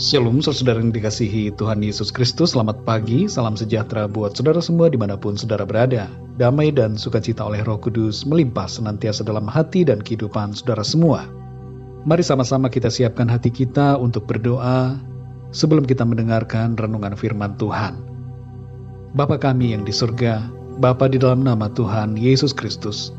Shalom saudara yang dikasihi Tuhan Yesus Kristus. Selamat pagi, salam sejahtera buat saudara semua di mana pun saudara berada. Damai dan sukacita oleh roh kudus melimpah senantiasa dalam hati dan kehidupan saudara semua. Mari sama-sama kita siapkan hati kita untuk berdoa Sebelum kita mendengarkan renungan firman Tuhan. Bapa kami yang di surga Bapa di dalam nama Tuhan Yesus Kristus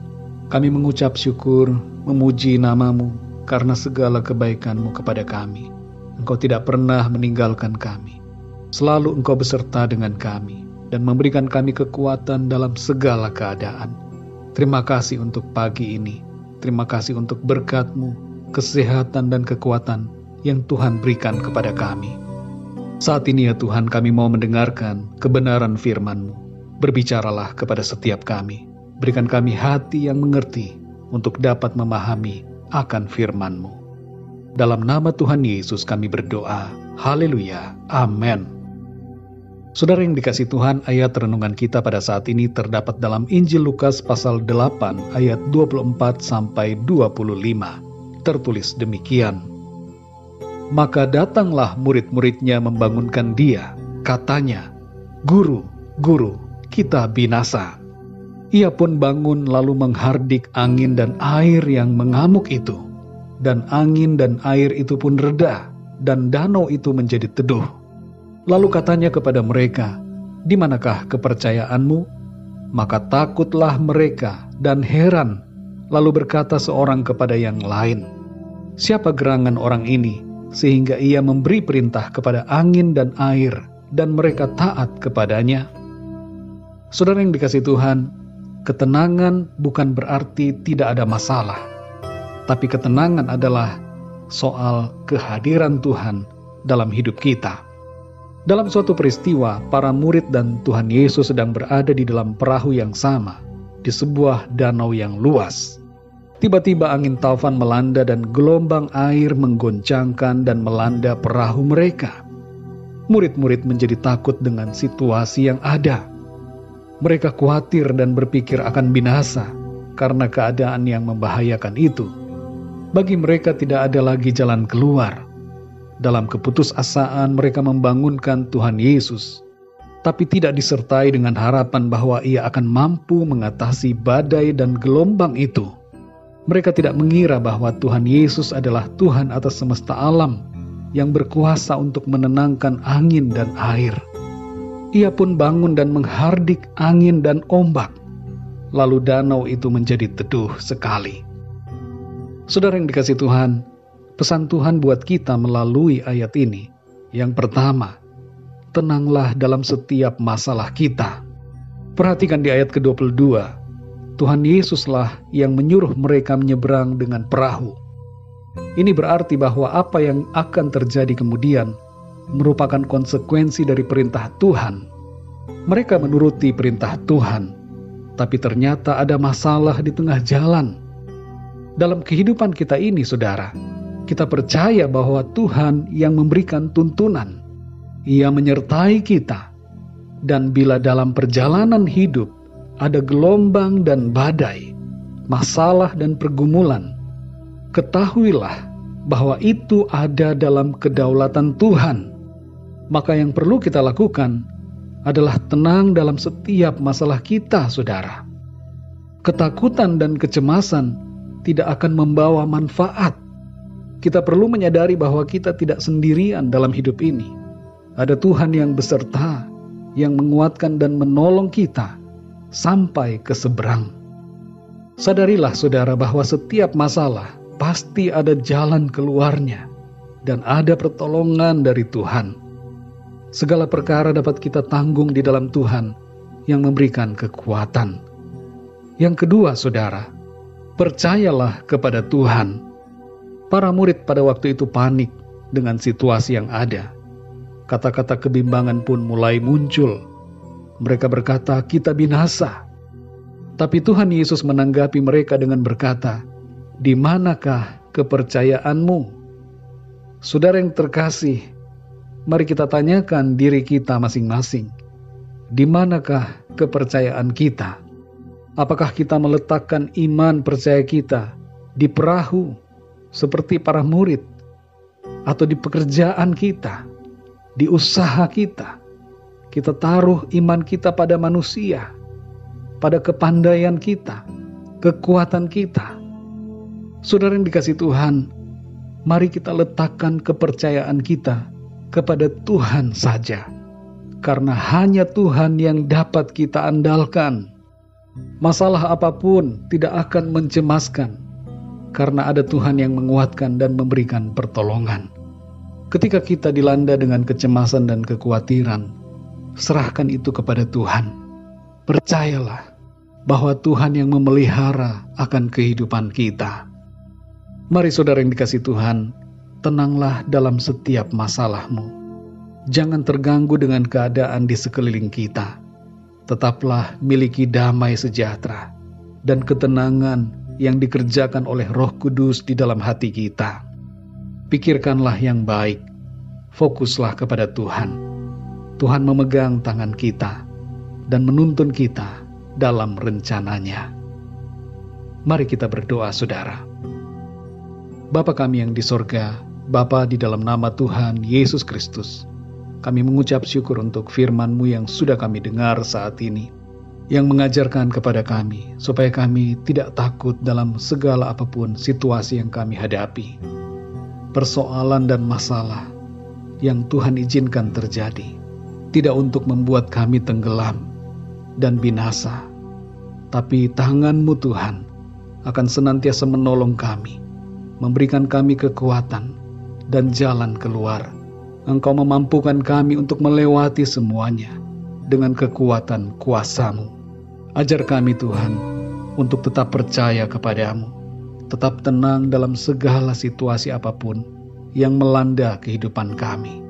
Kami mengucap syukur, memuji namamu Karena segala kebaikanmu kepada kami Engkau tidak pernah meninggalkan kami. Selalu Engkau beserta dengan kami dan memberikan kami kekuatan dalam segala keadaan. Terima kasih untuk pagi ini. Terima kasih untuk berkat-Mu, kesehatan dan kekuatan yang Tuhan berikan kepada kami. Saat ini ya Tuhan kami mau mendengarkan kebenaran firman-Mu. Berbicaralah kepada setiap kami. Berikan kami hati yang mengerti untuk dapat memahami akan firman-Mu. Dalam nama Tuhan Yesus kami berdoa. Haleluya. Amin. Saudara yang dikasih Tuhan, ayat renungan kita pada saat ini terdapat dalam Injil Lukas pasal 8 ayat 24 sampai 25. Tertulis demikian. Maka datanglah murid-muridnya membangunkan dia. Katanya, Guru, Guru, kita binasa. Ia pun bangun lalu menghardik angin dan air yang mengamuk itu dan angin dan air itu pun reda, dan danau itu menjadi teduh. Lalu katanya kepada mereka, "Di manakah kepercayaanmu?" Maka takutlah mereka dan heran, lalu berkata seorang kepada yang lain, "Siapa gerangan orang ini sehingga ia memberi perintah kepada angin dan air, dan mereka taat kepadanya?" Saudara yang dikasih Tuhan, ketenangan bukan berarti tidak ada masalah tapi ketenangan adalah soal kehadiran Tuhan dalam hidup kita. Dalam suatu peristiwa, para murid dan Tuhan Yesus sedang berada di dalam perahu yang sama, di sebuah danau yang luas. Tiba-tiba angin taufan melanda dan gelombang air menggoncangkan dan melanda perahu mereka. Murid-murid menjadi takut dengan situasi yang ada. Mereka khawatir dan berpikir akan binasa karena keadaan yang membahayakan itu. Bagi mereka tidak ada lagi jalan keluar. Dalam keputusasaan mereka membangunkan Tuhan Yesus, tapi tidak disertai dengan harapan bahwa ia akan mampu mengatasi badai dan gelombang itu. Mereka tidak mengira bahwa Tuhan Yesus adalah Tuhan atas semesta alam yang berkuasa untuk menenangkan angin dan air. Ia pun bangun dan menghardik angin dan ombak. Lalu danau itu menjadi teduh sekali. Saudara yang dikasih Tuhan, pesan Tuhan buat kita melalui ayat ini. Yang pertama, tenanglah dalam setiap masalah kita. Perhatikan di ayat ke-22, Tuhan Yesuslah yang menyuruh mereka menyeberang dengan perahu. Ini berarti bahwa apa yang akan terjadi kemudian merupakan konsekuensi dari perintah Tuhan. Mereka menuruti perintah Tuhan, tapi ternyata ada masalah di tengah jalan dalam kehidupan kita ini, saudara, kita percaya bahwa Tuhan yang memberikan tuntunan, Ia menyertai kita, dan bila dalam perjalanan hidup ada gelombang dan badai, masalah dan pergumulan, ketahuilah bahwa itu ada dalam kedaulatan Tuhan. Maka, yang perlu kita lakukan adalah tenang dalam setiap masalah kita, saudara. Ketakutan dan kecemasan tidak akan membawa manfaat. Kita perlu menyadari bahwa kita tidak sendirian dalam hidup ini. Ada Tuhan yang beserta, yang menguatkan dan menolong kita sampai ke seberang. Sadarilah saudara bahwa setiap masalah pasti ada jalan keluarnya dan ada pertolongan dari Tuhan. Segala perkara dapat kita tanggung di dalam Tuhan yang memberikan kekuatan. Yang kedua, saudara, Percayalah kepada Tuhan. Para murid pada waktu itu panik dengan situasi yang ada. Kata-kata kebimbangan pun mulai muncul. Mereka berkata, "Kita binasa." Tapi Tuhan Yesus menanggapi mereka dengan berkata, "Di manakah kepercayaanmu?" Saudara yang terkasih, mari kita tanyakan diri kita masing-masing. Di manakah kepercayaan kita? Apakah kita meletakkan iman percaya kita di perahu seperti para murid atau di pekerjaan kita, di usaha kita. Kita taruh iman kita pada manusia, pada kepandaian kita, kekuatan kita. Saudara yang dikasih Tuhan, mari kita letakkan kepercayaan kita kepada Tuhan saja. Karena hanya Tuhan yang dapat kita andalkan. Masalah apa pun tidak akan mencemaskan, karena ada Tuhan yang menguatkan dan memberikan pertolongan. Ketika kita dilanda dengan kecemasan dan kekhawatiran, serahkan itu kepada Tuhan. Percayalah bahwa Tuhan yang memelihara akan kehidupan kita. Mari saudara yang dikasih Tuhan, tenanglah dalam setiap masalahmu. Jangan terganggu dengan keadaan di sekeliling kita. Tetaplah miliki damai sejahtera dan ketenangan yang dikerjakan oleh Roh Kudus di dalam hati kita. Pikirkanlah yang baik, fokuslah kepada Tuhan. Tuhan memegang tangan kita dan menuntun kita dalam rencananya. Mari kita berdoa, saudara. Bapa kami yang di sorga, Bapa di dalam nama Tuhan Yesus Kristus, kami mengucap syukur untuk firman-Mu yang sudah kami dengar saat ini yang mengajarkan kepada kami supaya kami tidak takut dalam segala apa pun situasi yang kami hadapi. Persoalan dan masalah yang Tuhan izinkan terjadi tidak untuk membuat kami tenggelam dan binasa, tapi tangan-Mu Tuhan akan senantiasa menolong kami, memberikan kami kekuatan dan jalan keluar. Engkau memampukan kami untuk melewati semuanya dengan kekuatan kuasamu. Ajar kami Tuhan untuk tetap percaya kepadamu, tetap tenang dalam segala situasi apa pun yang melanda kehidupan kami.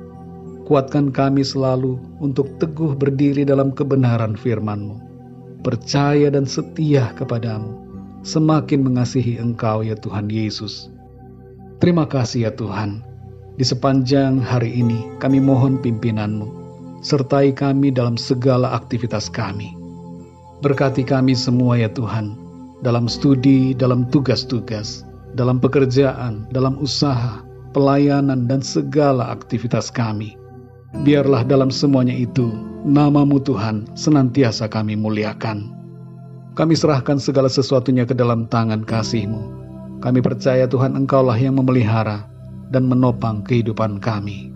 Kuatkan kami selalu untuk teguh berdiri dalam kebenaran firman-Mu, percaya dan setia kepadamu, semakin mengasihi Engkau ya Tuhan Yesus. Terima kasih ya Tuhan, di sepanjang hari ini kami mohon pimpinan-Mu, sertai kami dalam segala aktivitas kami Berkati kami semua ya Tuhan, dalam studi, dalam tugas-tugas, dalam pekerjaan, dalam usaha, pelayanan, dan segala aktivitas kami. Biarlah dalam semuanya itu, namamu Tuhan senantiasa kami muliakan. Kami serahkan segala sesuatunya ke dalam tangan kasih-Mu. Kami percaya Tuhan Engkaulah yang memelihara dan menopang kehidupan kami.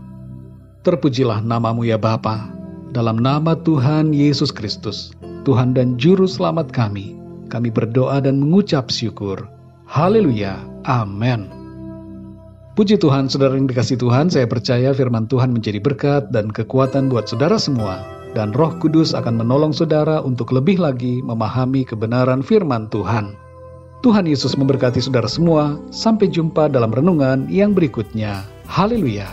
Terpujilah namamu ya Bapa, dalam nama Tuhan Yesus Kristus Tuhan dan Juru Selamat kami, kami berdoa dan mengucap syukur. Haleluya. Amin. Puji Tuhan, saudara yang dikasih Tuhan, saya percaya firman Tuhan menjadi berkat dan kekuatan buat saudara semua. Dan roh kudus akan menolong saudara untuk lebih lagi memahami kebenaran firman Tuhan. Tuhan Yesus memberkati saudara semua. Sampai jumpa dalam renungan yang berikutnya. Haleluya.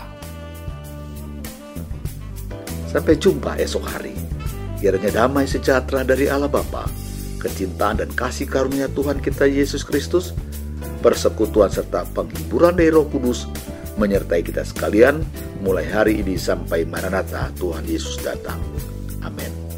Sampai jumpa esok hari. Kiranya damai sejahtera dari Allah Bapa, kecintaan dan kasih karunia Tuhan kita Yesus Kristus, persekutuan serta penghiburan dari Roh Kudus menyertai kita sekalian mulai hari ini sampai Maranatha Tuhan Yesus datang. Amin.